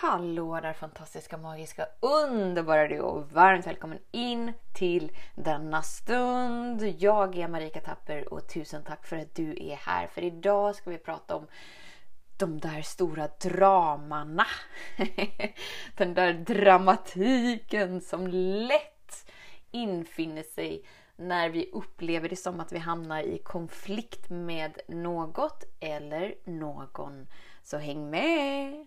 Hallå där fantastiska, magiska, underbara du och varmt välkommen in till denna stund. Jag är Marika Tapper och tusen tack för att du är här. För idag ska vi prata om de där stora dramana. Den där dramatiken som lätt infinner sig när vi upplever det som att vi hamnar i konflikt med något eller någon. Så häng med!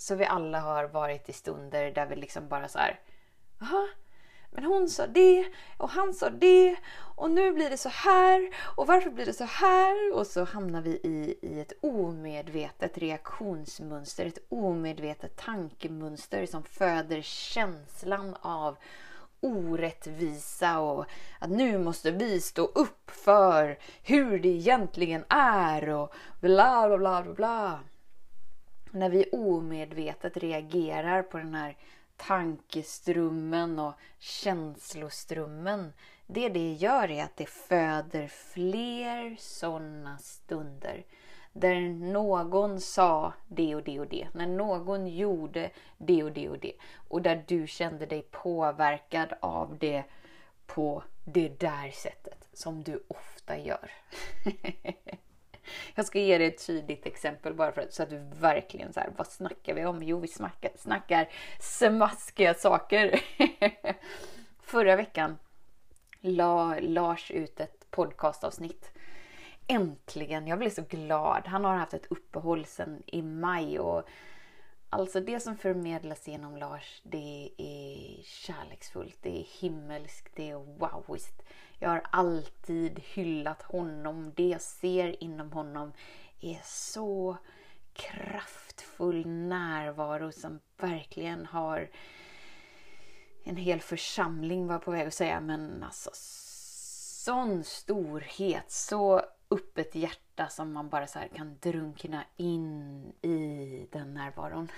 Så vi alla har varit i stunder där vi liksom bara så här. Jaha, men hon sa det och han sa det och nu blir det så här och varför blir det så här? Och så hamnar vi i, i ett omedvetet reaktionsmönster, ett omedvetet tankemönster som föder känslan av orättvisa och att nu måste vi stå upp för hur det egentligen är och bla bla bla bla bla när vi omedvetet reagerar på den här tankeströmmen och känsloströmmen. Det det gör är att det föder fler sådana stunder. Där någon sa det och det och det. När någon gjorde det och det och det. Och där du kände dig påverkad av det på det där sättet. Som du ofta gör. Jag ska ge dig ett tydligt exempel bara för att, så att du verkligen så här, vad snackar vi om? Jo, vi snackar, snackar smaskiga saker. Förra veckan la Lars ut ett podcastavsnitt. Äntligen! Jag blev så glad. Han har haft ett uppehåll sedan i maj och Alltså det som förmedlas genom Lars, det är kärleksfullt, det är himmelskt, det är wowiskt. Jag har alltid hyllat honom. Det jag ser inom honom är så kraftfull närvaro som verkligen har en hel församling var på väg att säga, men alltså sån storhet, så öppet hjärta som man bara så kan drunkna in i den närvaron.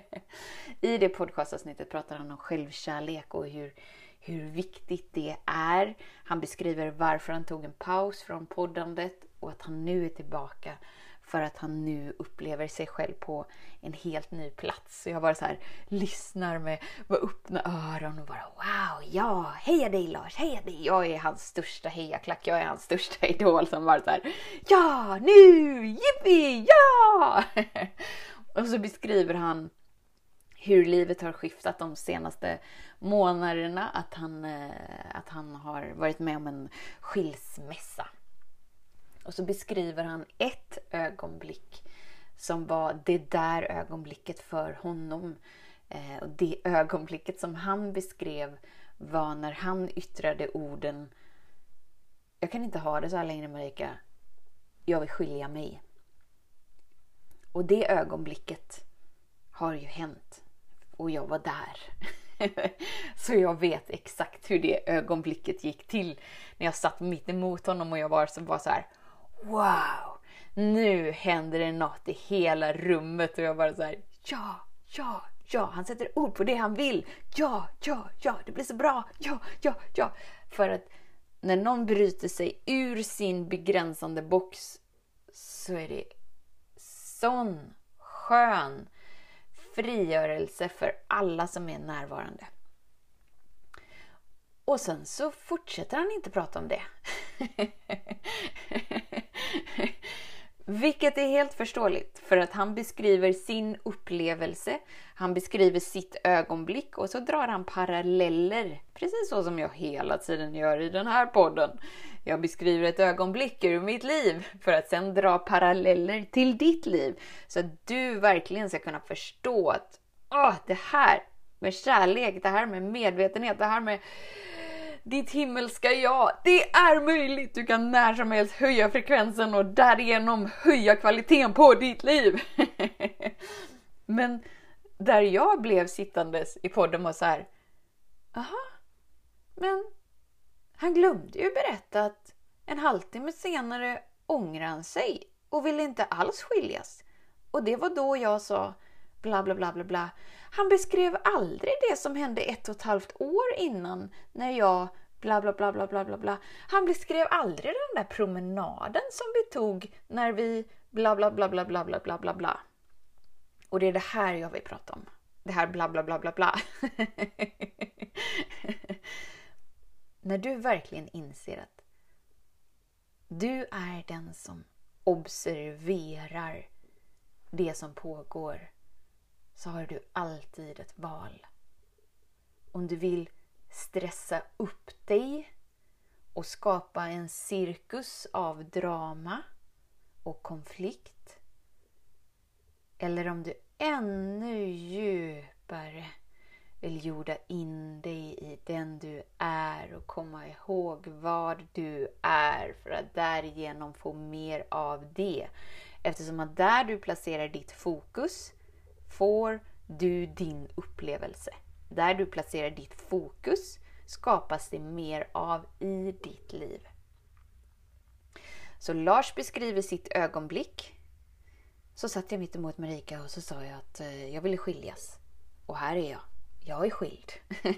I det podcastavsnittet pratar han om självkärlek och hur, hur viktigt det är. Han beskriver varför han tog en paus från poddandet och att han nu är tillbaka för att han nu upplever sig själv på en helt ny plats. Så jag bara så här lyssnar med, med öppna öron och bara wow, ja, heja dig Lars, heja dig. Jag är hans största hejaklack, jag är hans största idol som bara så här, ja, nu, jippi, ja! och så beskriver han hur livet har skiftat de senaste månaderna. Att han, eh, att han har varit med om en skilsmässa. Och så beskriver han ett ögonblick som var det där ögonblicket för honom. Eh, och det ögonblicket som han beskrev var när han yttrade orden Jag kan inte ha det så här längre Marika. Jag vill skilja mig. Och det ögonblicket har ju hänt. Och jag var där. så jag vet exakt hur det ögonblicket gick till. När jag satt mitt emot honom och jag var, så, bara så här wow, nu händer det något i hela rummet och jag bara så här, ja, ja, ja, han sätter ord på det han vill. Ja, ja, ja, det blir så bra. Ja, ja, ja. För att när någon bryter sig ur sin begränsande box så är det sån skön frigörelse för alla som är närvarande. Och sen så fortsätter han inte prata om det. Vilket är helt förståeligt för att han beskriver sin upplevelse, han beskriver sitt ögonblick och så drar han paralleller. Precis så som jag hela tiden gör i den här podden. Jag beskriver ett ögonblick ur mitt liv för att sen dra paralleller till ditt liv. Så att du verkligen ska kunna förstå att åh, det här med kärlek, det här med medvetenhet, det här med ditt himmelska jag. Det är möjligt. Du kan när som helst höja frekvensen och därigenom höja kvaliteten på ditt liv. Men där jag blev sittandes i podden var så här. Aha, men han glömde ju berätta att en halvtimme senare ångrade han sig och ville inte alls skiljas. Och det var då jag sa bla bla bla bla bla. Han beskrev aldrig det som hände ett och ett halvt år innan när jag bla bla bla bla bla bla bla. Han beskrev aldrig den där promenaden som vi tog när vi bla bla bla bla bla bla bla bla bla. Och det är det här jag vill prata om. Det här bla bla bla bla bla. när du verkligen inser att du är den som observerar det som pågår så har du alltid ett val. Om du vill stressa upp dig och skapa en cirkus av drama och konflikt. Eller om du ännu djupare vill jorda in dig i den du är och komma ihåg vad du är för att därigenom få mer av det. Eftersom att där du placerar ditt fokus får du din upplevelse. Där du placerar ditt fokus skapas det mer av i ditt liv. Så Lars beskriver sitt ögonblick. Så satt jag mitt emot Marika och så sa jag att eh, jag ville skiljas. Och här är jag. Jag är skild.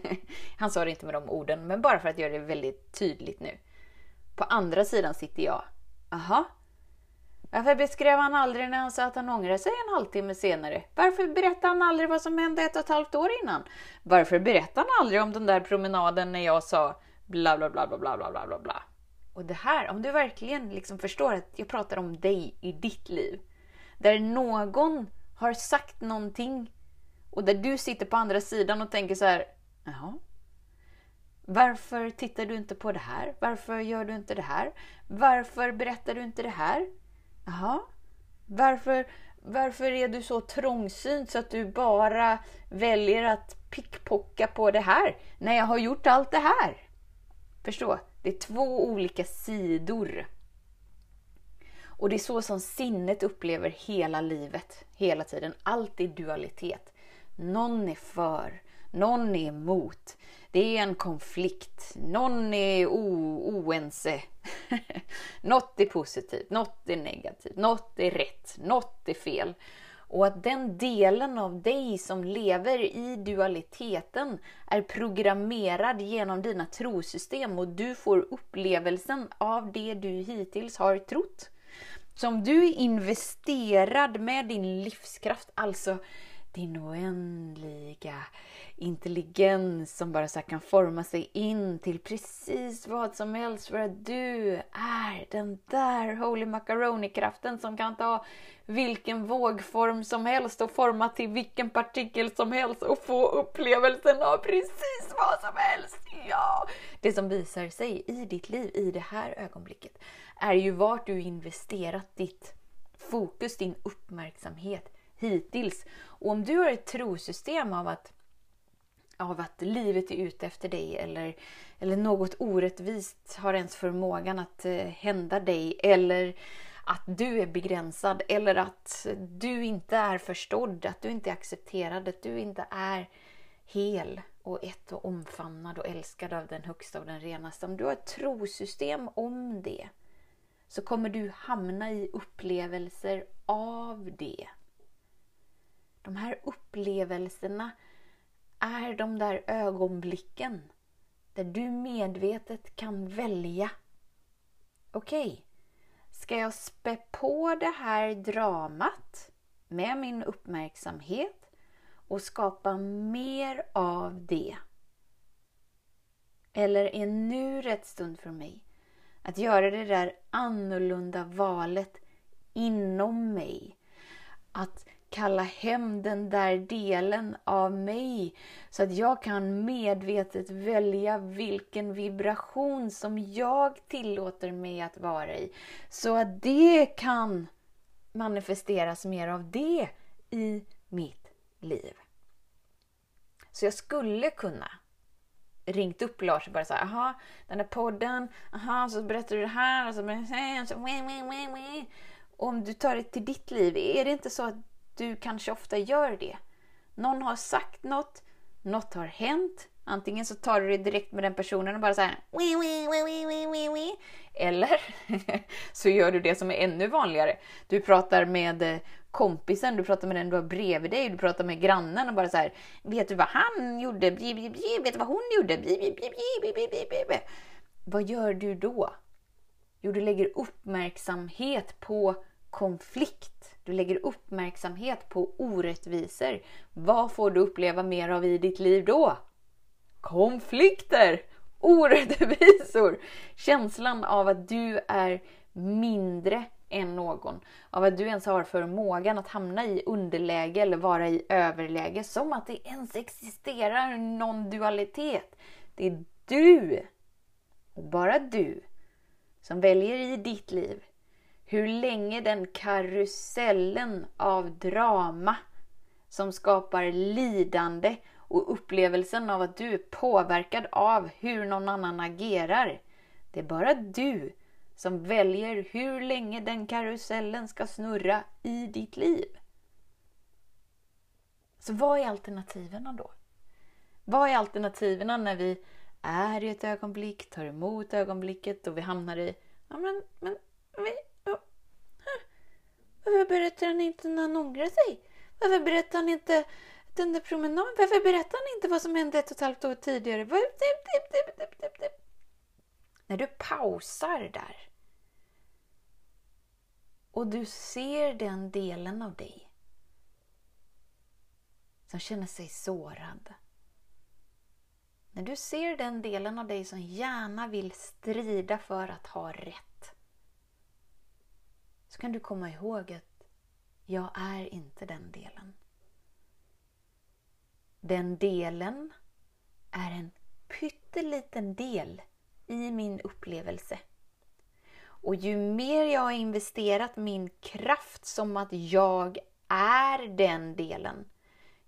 Han sa det inte med de orden, men bara för att göra det väldigt tydligt nu. På andra sidan sitter jag. Aha, varför beskrev han aldrig när han sa att han ångrade sig en halvtimme senare? Varför berättade han aldrig vad som hände ett och ett halvt år innan? Varför berättade han aldrig om den där promenaden när jag sa bla bla bla bla bla bla bla bla Och det här, om du verkligen liksom förstår att jag pratar om dig i ditt liv. Där någon har sagt någonting och där du sitter på andra sidan och tänker så här, jaha, varför tittar du inte på det här? Varför gör du inte det här? Varför berättar du inte det här? Jaha. Varför, varför är du så trångsynt så att du bara väljer att pickpocka på det här när jag har gjort allt det här? Förstå? Det är två olika sidor. Och det är så som sinnet upplever hela livet, hela tiden. Allt är dualitet. Någon är för, någon är emot. Det är en konflikt. Någon är oense. något är positivt, något är negativt, något är rätt, något är fel. Och att den delen av dig som lever i dualiteten är programmerad genom dina trosystem och du får upplevelsen av det du hittills har trott. Så om du är investerad med din livskraft, alltså din oändliga intelligens som bara så kan forma sig in till precis vad som helst för att du är den där Holy Macaroni-kraften som kan ta vilken vågform som helst och forma till vilken partikel som helst och få upplevelsen av precis vad som helst. Ja! Det som visar sig i ditt liv i det här ögonblicket är ju vart du investerat ditt fokus, din uppmärksamhet hittills. Och om du har ett trosystem av att, av att livet är ute efter dig eller, eller något orättvist har ens förmågan att eh, hända dig eller att du är begränsad eller att du inte är förstådd, att du inte är accepterad, att du inte är hel och ett och omfamnad och älskad av den högsta och den renaste. Om du har ett trosystem om det så kommer du hamna i upplevelser av det. De här upplevelserna är de där ögonblicken där du medvetet kan välja. Okej, okay, ska jag spä på det här dramat med min uppmärksamhet och skapa mer av det? Eller är nu rätt stund för mig att göra det där annorlunda valet inom mig? Att kalla hem den där delen av mig så att jag kan medvetet välja vilken vibration som jag tillåter mig att vara i. Så att det kan manifesteras mer av det i mitt liv. Så jag skulle kunna ringt upp Lars och bara såhär, aha, den där podden, aha, så berättar du det här och så, och så om du tar det till ditt liv, är det inte så att du kanske ofta gör det. Någon har sagt något, något har hänt. Antingen så tar du det direkt med den personen och bara så här, Eller så gör du det som är ännu vanligare. Du pratar med eh, kompisen, du pratar med den du har bredvid dig, du pratar med grannen och bara så här, vet du vad han gjorde? Vet du vad hon gjorde? Vad gör du då? Jo, du lägger uppmärksamhet på konflikt. Du lägger uppmärksamhet på orättvisor. Vad får du uppleva mer av i ditt liv då? Konflikter! Orättvisor! Känslan av att du är mindre än någon. Av att du ens har förmågan att hamna i underläge eller vara i överläge. Som att det ens existerar någon dualitet. Det är du, och bara du, som väljer i ditt liv hur länge den karusellen av drama som skapar lidande och upplevelsen av att du är påverkad av hur någon annan agerar. Det är bara du som väljer hur länge den karusellen ska snurra i ditt liv. Så vad är alternativen då? Vad är alternativen när vi är i ett ögonblick, tar emot ögonblicket och vi hamnar i ja, men, men, vi, varför berättar han inte när han ångrar sig? Varför berättar han inte den där promenaden? Varför berättar han inte vad som hände ett och ett halvt år tidigare? När du pausar där och du ser den delen av dig som känner sig sårad. När du ser den delen av dig som gärna vill strida för att ha rätt så kan du komma ihåg att jag är inte den delen. Den delen är en pytteliten del i min upplevelse. Och ju mer jag har investerat min kraft som att jag är den delen,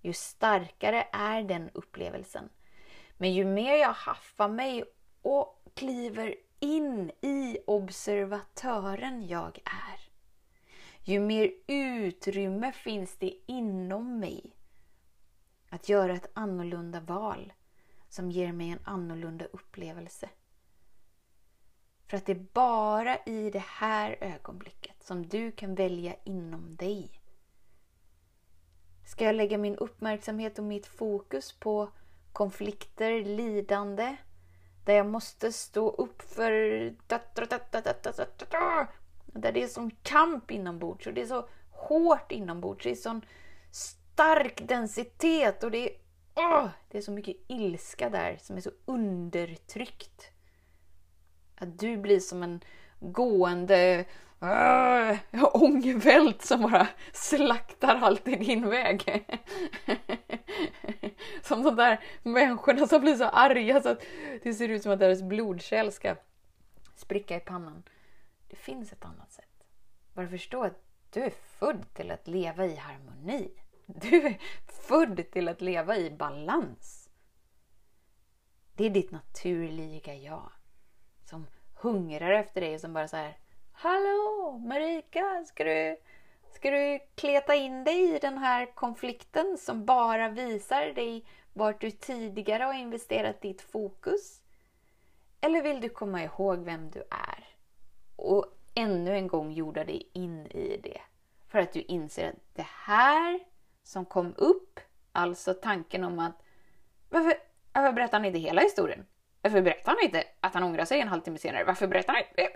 ju starkare är den upplevelsen. Men ju mer jag haffar mig och kliver in i observatören jag är, ju mer utrymme finns det inom mig att göra ett annorlunda val som ger mig en annorlunda upplevelse. För att det är bara i det här ögonblicket som du kan välja inom dig. Ska jag lägga min uppmärksamhet och mitt fokus på konflikter, lidande, där jag måste stå upp för... Där det är sån kamp inombords och det är så hårt inombords. Det är sån stark densitet och det är, åh, det är så mycket ilska där som är så undertryckt. Att du blir som en gående äh, ångvält som bara slaktar allt i din väg. som de där människorna som blir så arga så att det ser ut som att deras blodkärl ska spricka i pannan. Det finns ett annat sätt. Bara förstå att du är född till att leva i harmoni. Du är född till att leva i balans. Det är ditt naturliga jag som hungrar efter dig och som bara så här Hallå Marika, ska du, ska du kleta in dig i den här konflikten som bara visar dig vart du tidigare har investerat ditt fokus? Eller vill du komma ihåg vem du är? Och ännu en gång jorda dig in i det. För att du inser att det här som kom upp, alltså tanken om att varför, varför berättar han inte hela historien? Varför berättar han inte att han ångrar sig en halvtimme senare? Varför berättar han inte?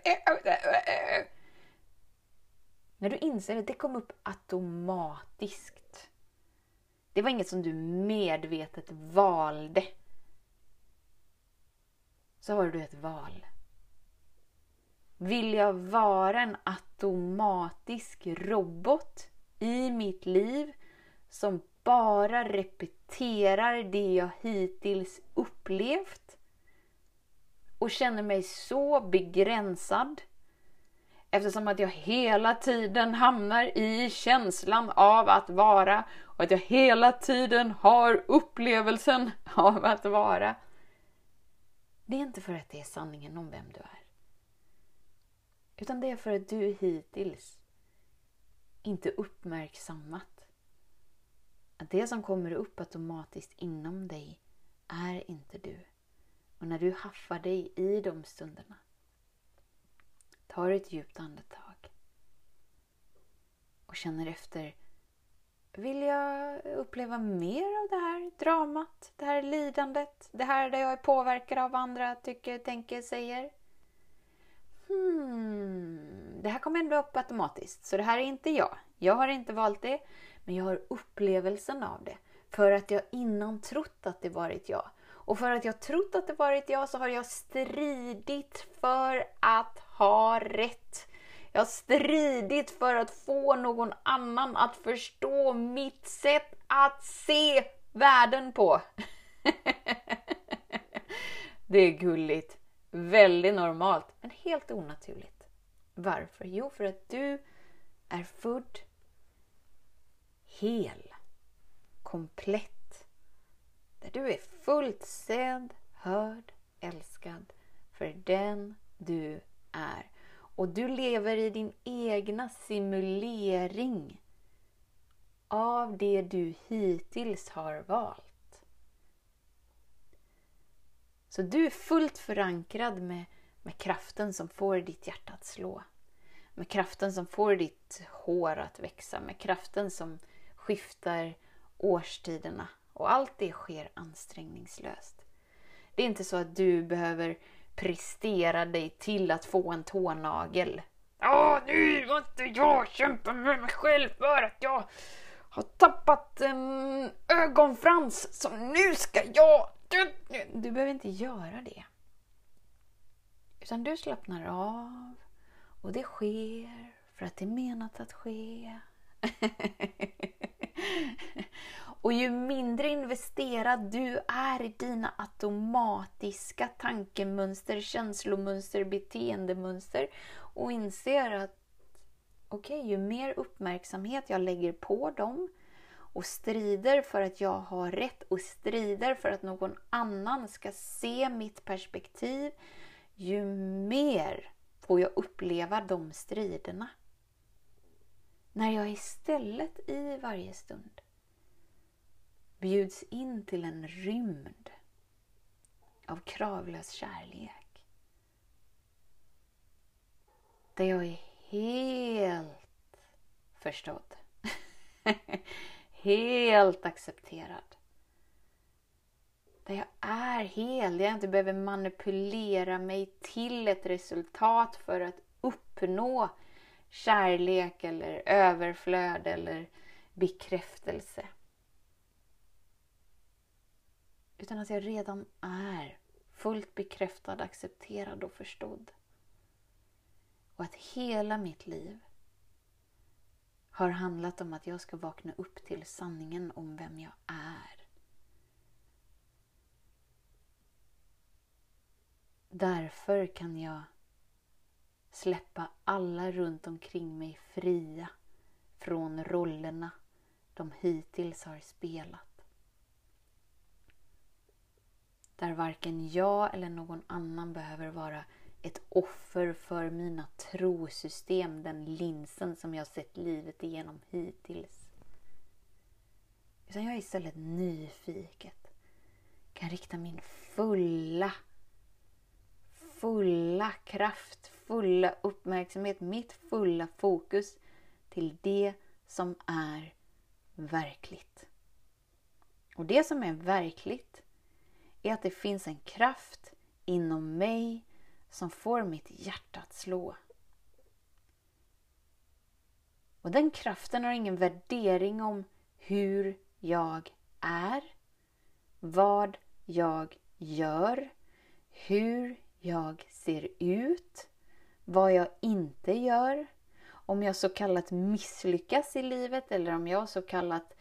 När du inser att det kom upp automatiskt. Det var inget som du medvetet valde. Så har du ett val. Vill jag vara en automatisk robot i mitt liv som bara repeterar det jag hittills upplevt och känner mig så begränsad eftersom att jag hela tiden hamnar i känslan av att vara och att jag hela tiden har upplevelsen av att vara. Det är inte för att det är sanningen om vem du är. Utan det är för att du hittills inte uppmärksammat att det som kommer upp automatiskt inom dig är inte du. Och när du haffar dig i de stunderna, tar ett djupt andetag och känner efter. Vill jag uppleva mer av det här dramat, det här lidandet, det här där jag är påverkad av vad andra tycker, tänker, säger? Hmm, det här kommer ändå upp automatiskt, så det här är inte jag. Jag har inte valt det, men jag har upplevelsen av det. För att jag innan trott att det varit jag. Och för att jag trott att det varit jag så har jag stridit för att ha rätt. Jag har stridit för att få någon annan att förstå mitt sätt att se världen på. det är gulligt. Väldigt normalt, men helt onaturligt. Varför? Jo, för att du är född hel, komplett. Där du är fullt sedd, hörd, älskad för den du är. Och du lever i din egna simulering av det du hittills har valt. Så du är fullt förankrad med, med kraften som får ditt hjärta att slå. Med kraften som får ditt hår att växa. Med kraften som skiftar årstiderna. Och allt det sker ansträngningslöst. Det är inte så att du behöver prestera dig till att få en tånagel. Ja, nu måste jag kämpa med mig själv för att jag har tappat en ögonfrans. Så nu ska jag... Du behöver inte göra det. Utan du slappnar av och det sker för att det är menat att ske. Och ju mindre investerad du är i dina automatiska tankemönster, känslomönster, beteendemönster och inser att okej, okay, ju mer uppmärksamhet jag lägger på dem och strider för att jag har rätt och strider för att någon annan ska se mitt perspektiv, ju mer får jag uppleva de striderna. När jag istället i varje stund bjuds in till en rymd av kravlös kärlek. Där jag är helt förstådd. helt accepterad. Där jag är hel, där jag inte behöver manipulera mig till ett resultat för att uppnå kärlek eller överflöd eller bekräftelse. Utan att jag redan är fullt bekräftad, accepterad och förstådd. Och att hela mitt liv har handlat om att jag ska vakna upp till sanningen om vem jag är. Därför kan jag släppa alla runt omkring mig fria från rollerna de hittills har spelat. Där varken jag eller någon annan behöver vara ett offer för mina trosystem, den linsen som jag sett livet igenom hittills. Utan jag är istället nyfiket. Kan rikta min fulla, fulla kraft, fulla uppmärksamhet, mitt fulla fokus till det som är verkligt. Och det som är verkligt är att det finns en kraft inom mig som får mitt hjärta att slå. Och den kraften har ingen värdering om hur jag är, vad jag gör, hur jag ser ut, vad jag inte gör, om jag så kallat misslyckas i livet eller om jag så kallat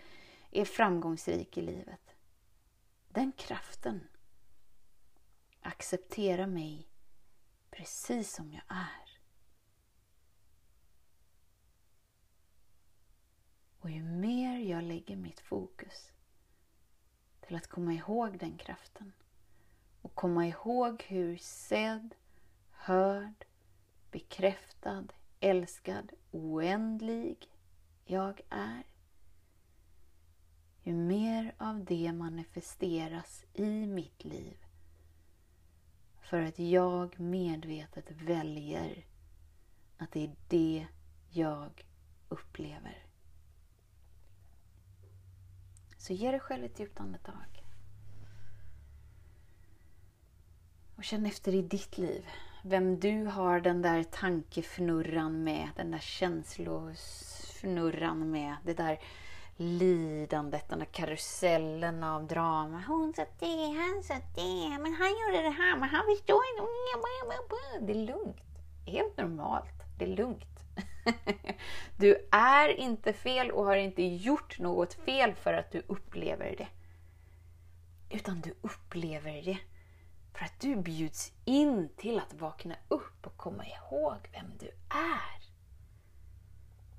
är framgångsrik i livet. Den kraften acceptera mig precis som jag är. Och ju mer jag lägger mitt fokus till att komma ihåg den kraften och komma ihåg hur sedd, hörd, bekräftad, älskad, oändlig jag är. Ju mer av det manifesteras i mitt liv för att jag medvetet väljer att det är det jag upplever. Så ge dig själv ett djupt andetag. Och känn efter i ditt liv vem du har den där tankefnurran med, den där känslofnurran med, det där lidandet, den där karusellen av drama. Hon sa det, han sa det, men han gjorde det här, men han förstår inte. Det är lugnt. Helt normalt. Det är lugnt. Du är inte fel och har inte gjort något fel för att du upplever det. Utan du upplever det för att du bjuds in till att vakna upp och komma ihåg vem du är.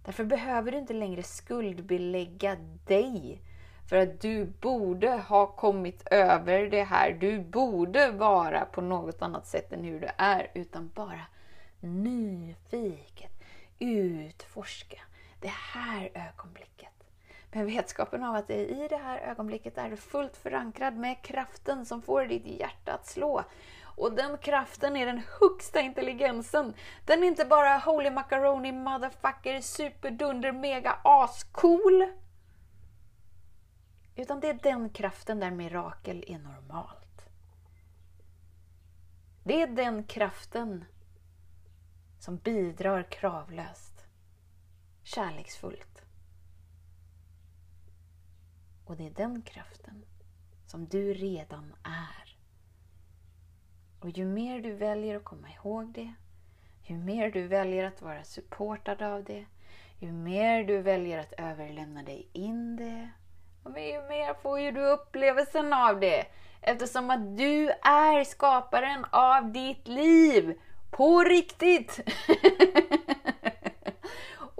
Därför behöver du inte längre skuldbelägga dig för att du borde ha kommit över det här. Du borde vara på något annat sätt än hur du är, utan bara nyfiket utforska det här ögonblicket. Med vetskapen av att i det här ögonblicket är du fullt förankrad med kraften som får ditt hjärta att slå. Och den kraften är den högsta intelligensen. Den är inte bara holy macaroni motherfucker superdunder mega ascool. Utan det är den kraften där mirakel är normalt. Det är den kraften som bidrar kravlöst, kärleksfullt. Och det är den kraften som du redan är. Och ju mer du väljer att komma ihåg det, ju mer du väljer att vara supportad av det, ju mer du väljer att överlämna dig in det, ju mer får ju du upplevelsen av det. Eftersom att du är skaparen av ditt liv. På riktigt!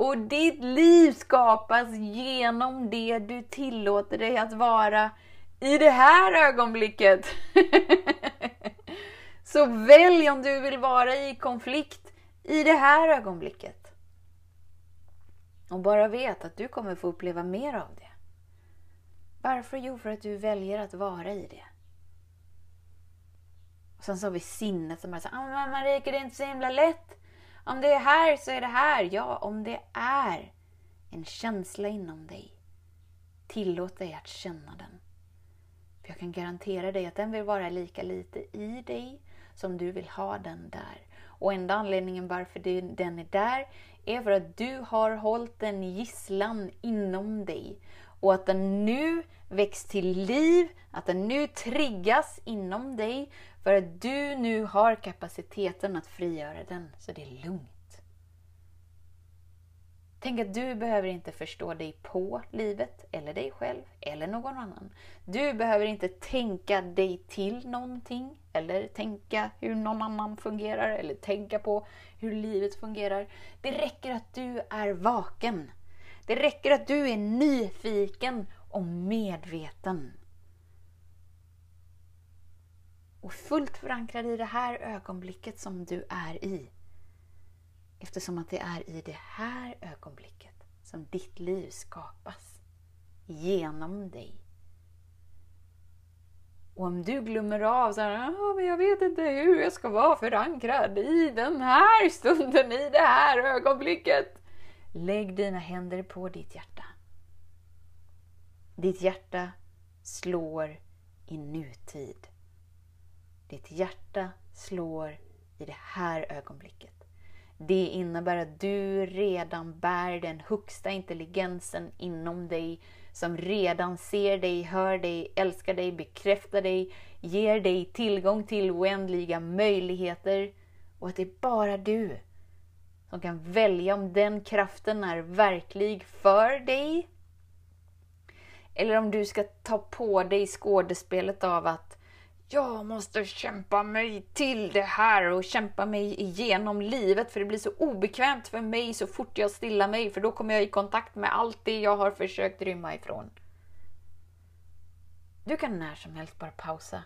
Och ditt liv skapas genom det du tillåter dig att vara i det här ögonblicket. Så välj om du vill vara i konflikt i det här ögonblicket. Och bara vet att du kommer få uppleva mer av det. Varför? Jo, för att du väljer att vara i det. Och sen så har vi sinnet som bara säger ah, men Marika, det är inte så himla lätt. Om det är här så är det här. Ja, om det är en känsla inom dig, tillåt dig att känna den. För jag kan garantera dig att den vill vara lika lite i dig som du vill ha den där. Och enda anledningen varför den är där är för att du har hållit den gisslan inom dig. Och att den nu väcks till liv, att den nu triggas inom dig för att du nu har kapaciteten att frigöra den, så det är lugnt. Tänk att du behöver inte förstå dig på livet, eller dig själv, eller någon annan. Du behöver inte tänka dig till någonting, eller tänka hur någon annan fungerar, eller tänka på hur livet fungerar. Det räcker att du är vaken. Det räcker att du är nyfiken och medveten och fullt förankrad i det här ögonblicket som du är i. Eftersom att det är i det här ögonblicket som ditt liv skapas. Genom dig. Och om du glömmer av så här, ah, men jag vet inte hur jag ska vara förankrad i den här stunden, i det här ögonblicket. Lägg dina händer på ditt hjärta. Ditt hjärta slår i nutid. Ditt hjärta slår i det här ögonblicket. Det innebär att du redan bär den högsta intelligensen inom dig som redan ser dig, hör dig, älskar dig, bekräftar dig, ger dig tillgång till oändliga möjligheter och att det är bara du som kan välja om den kraften är verklig för dig eller om du ska ta på dig skådespelet av att jag måste kämpa mig till det här och kämpa mig igenom livet för det blir så obekvämt för mig så fort jag stillar mig för då kommer jag i kontakt med allt det jag har försökt rymma ifrån. Du kan när som helst bara pausa.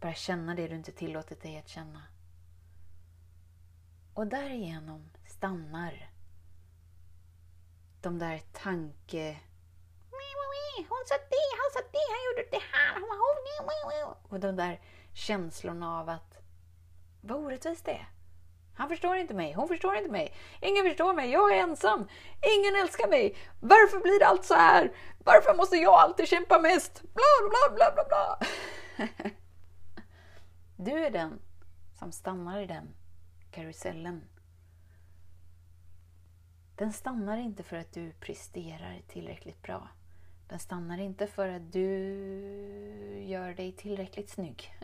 Bara känna det du inte tillåtit dig att känna. Och därigenom stannar de där tanke... Hon sa det, sa det, han gjorde det här. Oh, Och de där känslorna av att vad orättvist det är. Han förstår inte mig, hon förstår inte mig. Ingen förstår mig, jag är ensam. Ingen älskar mig. Varför blir allt så här? Varför måste jag alltid kämpa mest? Bla, bla, bla, bla, bla. Du är den som stannar i den karusellen. Den stannar inte för att du presterar tillräckligt bra. Den stannar inte för att du gör dig tillräckligt snygg.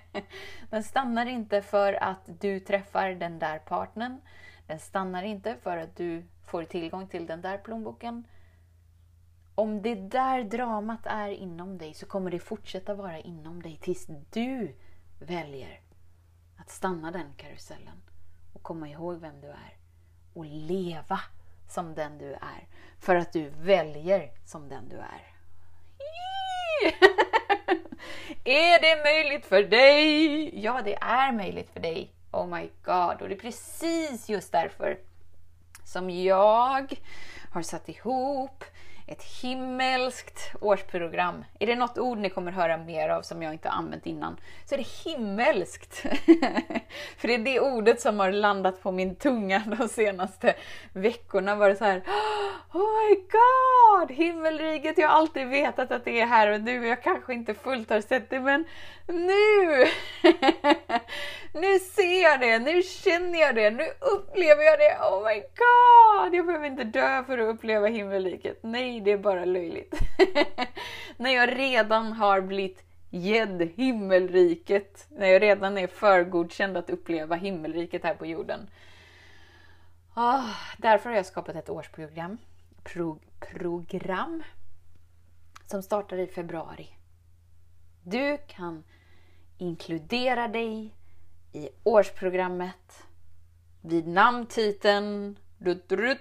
Den stannar inte för att du träffar den där partnern. Den stannar inte för att du får tillgång till den där plånboken. Om det där dramat är inom dig så kommer det fortsätta vara inom dig tills du väljer att stanna den karusellen och komma ihåg vem du är och leva som den du är. För att du väljer som den du är. är det möjligt för dig? Ja, det är möjligt för dig. Oh my god. Och det är precis just därför som jag har satt ihop ett himmelskt årsprogram. Är det något ord ni kommer höra mer av som jag inte använt innan så är det himmelskt. För det är det ordet som har landat på min tunga de senaste veckorna. Var det så här, oh my god, himmelriket, jag har alltid vetat att det är här och nu, jag kanske inte fullt har sett det men nu! nu ser jag det, nu känner jag det, nu upplever jag det. Oh my god! Jag behöver inte dö för att uppleva himmelriket. Nej, det är bara löjligt. När jag redan har blivit gedd himmelriket, när jag redan är förgodkänd att uppleva himmelriket här på jorden. Oh, därför har jag skapat ett årsprogram pro, program som startar i februari. Du kan inkludera dig i årsprogrammet vid namntiteln du, du,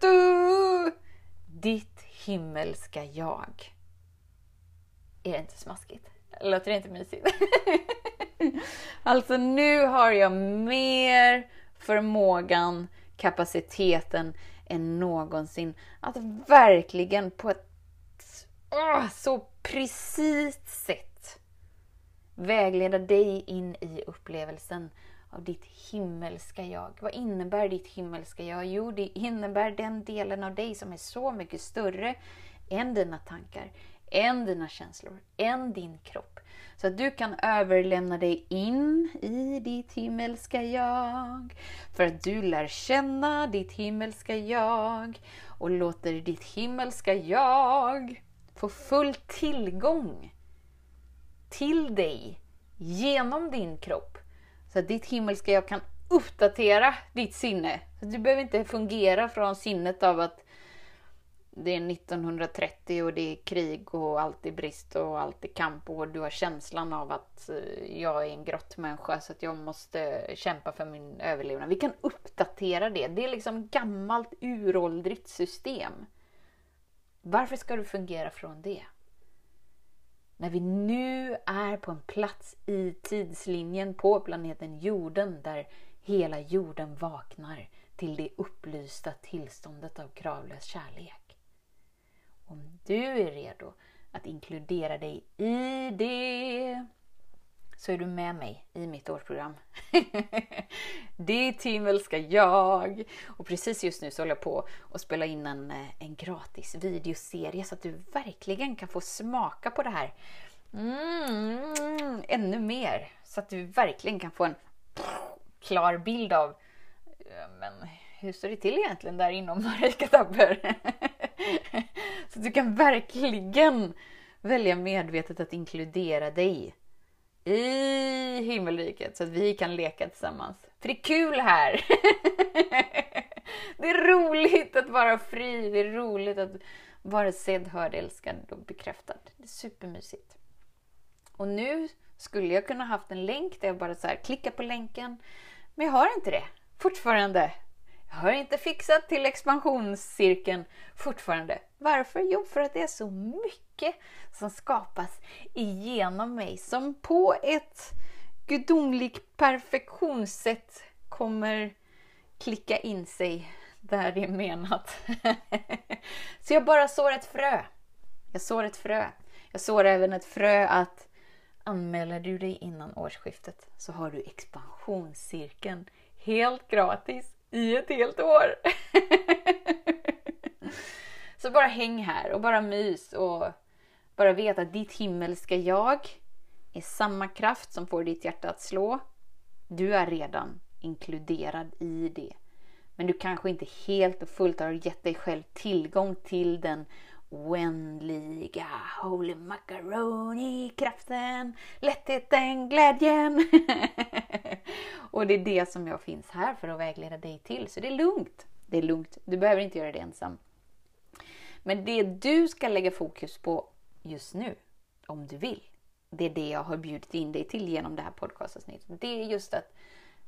du, Ditt himmelska jag. Är det inte smaskigt? Låter det inte mysigt? alltså nu har jag mer förmågan, kapaciteten än någonsin att verkligen på ett oh, så precis sätt vägleda dig in i upplevelsen av ditt himmelska jag. Vad innebär ditt himmelska jag? Jo, det innebär den delen av dig som är så mycket större än dina tankar, än dina känslor, än din kropp. Så att du kan överlämna dig in i ditt himmelska jag. För att du lär känna ditt himmelska jag och låter ditt himmelska jag få full tillgång till dig genom din kropp. Så att ditt himmelska jag kan uppdatera ditt sinne. Så du behöver inte fungera från sinnet av att det är 1930 och det är krig och allt är brist och allt är kamp och du har känslan av att eh, jag är en grottmänniska så att jag måste kämpa för min överlevnad. Vi kan uppdatera det. Det är liksom gammalt uråldrigt system. Varför ska du fungera från det? När vi nu är på en plats i tidslinjen på planeten jorden där hela jorden vaknar till det upplysta tillståndet av kravlös kärlek. Om du är redo att inkludera dig i det så är du med mig i mitt årsprogram. Ditt himmelska jag! Och precis just nu så håller jag på att spela in en, eh, en gratis videoserie så att du verkligen kan få smaka på det här mm, ännu mer. Så att du verkligen kan få en klar bild av eh, men hur står det till egentligen där inom Marika Tapper? Så du kan verkligen välja medvetet att inkludera dig i himmelriket så att vi kan leka tillsammans. För det är kul här! Det är roligt att vara fri, det är roligt att vara sedd, hörd, älskad och bekräftad. Det är supermysigt. Och nu skulle jag kunna haft en länk där jag bara så här klickar på länken. Men jag har inte det fortfarande. Jag har inte fixat till expansionscirkeln fortfarande. Varför? Jo, för att det är så mycket som skapas igenom mig som på ett gudomligt perfektionssätt kommer klicka in sig där det är menat. så jag bara sår ett frö Jag sår ett frö. Jag sår även ett frö att anmäler du dig innan årsskiftet så har du expansionscirkeln helt gratis i ett helt år. så bara häng här och bara mys och bara veta att ditt himmelska jag är samma kraft som får ditt hjärta att slå. Du är redan inkluderad i det. Men du kanske inte helt och fullt har gett dig själv tillgång till den oändliga Holy Macaroni-kraften, lättheten, glädjen. och det är det som jag finns här för att vägleda dig till. Så det är lugnt. Det är lugnt. Du behöver inte göra det ensam. Men det du ska lägga fokus på just nu, om du vill, det är det jag har bjudit in dig till genom det här podcastavsnittet. Det är just att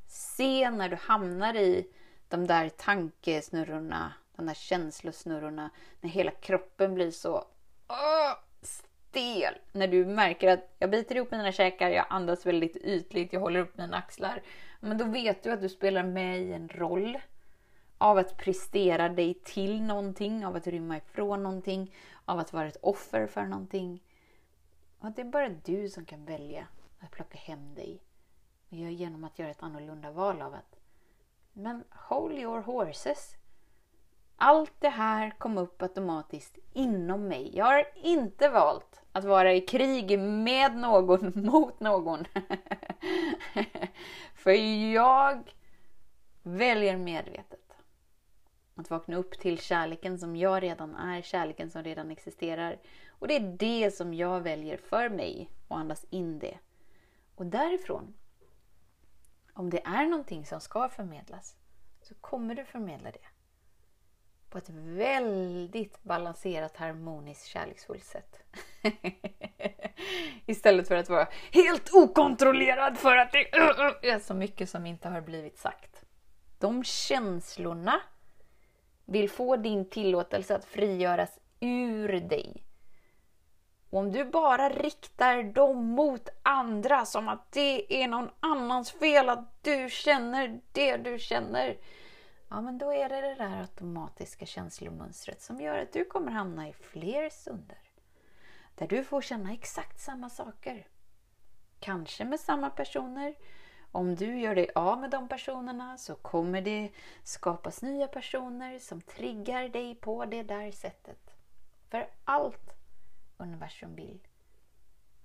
se när du hamnar i de där tankesnurrorna, de där känslosnurrorna, när hela kroppen blir så åh, stel. När du märker att jag biter ihop mina käkar, jag andas väldigt ytligt, jag håller upp mina axlar. Men då vet du att du spelar med i en roll av att prestera dig till någonting, av att rymma ifrån någonting, av att vara ett offer för någonting. Och att det är bara du som kan välja att plocka hem dig. Genom att göra ett annorlunda val av att men hold your horses. Allt det här kom upp automatiskt inom mig. Jag har inte valt att vara i krig med någon mot någon. För jag väljer medvetet att vakna upp till kärleken som jag redan är, kärleken som redan existerar. Och det är det som jag väljer för mig och andas in det. Och därifrån, om det är någonting som ska förmedlas, så kommer du förmedla det på ett väldigt balanserat, harmoniskt, kärleksfullt sätt. Istället för att vara helt okontrollerad för att det är så mycket som inte har blivit sagt. De känslorna vill få din tillåtelse att frigöras ur dig. Och om du bara riktar dem mot andra som att det är någon annans fel att du känner det du känner ja men då är det det där automatiska känslomönstret som gör att du kommer hamna i fler stunder där du får känna exakt samma saker. Kanske med samma personer. Om du gör dig av med de personerna så kommer det skapas nya personer som triggar dig på det där sättet. För allt universum vill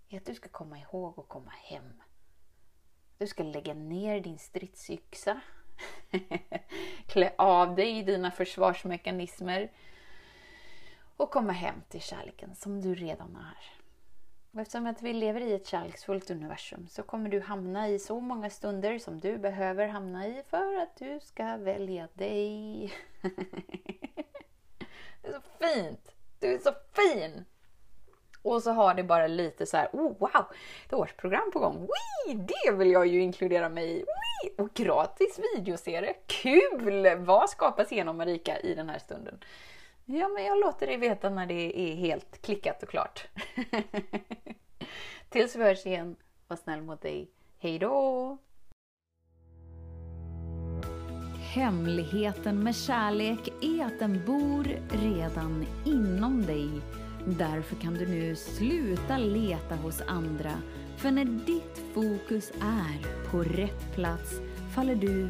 är att du ska komma ihåg och komma hem. Du ska lägga ner din stridsyxa Klä av dig dina försvarsmekanismer och komma hem till kärleken som du redan är. Och eftersom att vi lever i ett kärleksfullt universum så kommer du hamna i så många stunder som du behöver hamna i för att du ska välja dig. Det är så fint! Du är så fin! Och så har det bara lite så här, oh wow, ett årsprogram på gång. Wee, det vill jag ju inkludera mig i. Wee, och gratis videoserie. Kul! Vad skapas genom Marika i den här stunden? Ja, men jag låter dig veta när det är helt klickat och klart. Tills vi hörs igen, var snäll mot dig. Hej då! Hemligheten med kärlek är att den bor redan inom dig Därför kan du nu sluta leta hos andra. För när ditt fokus är på rätt plats faller du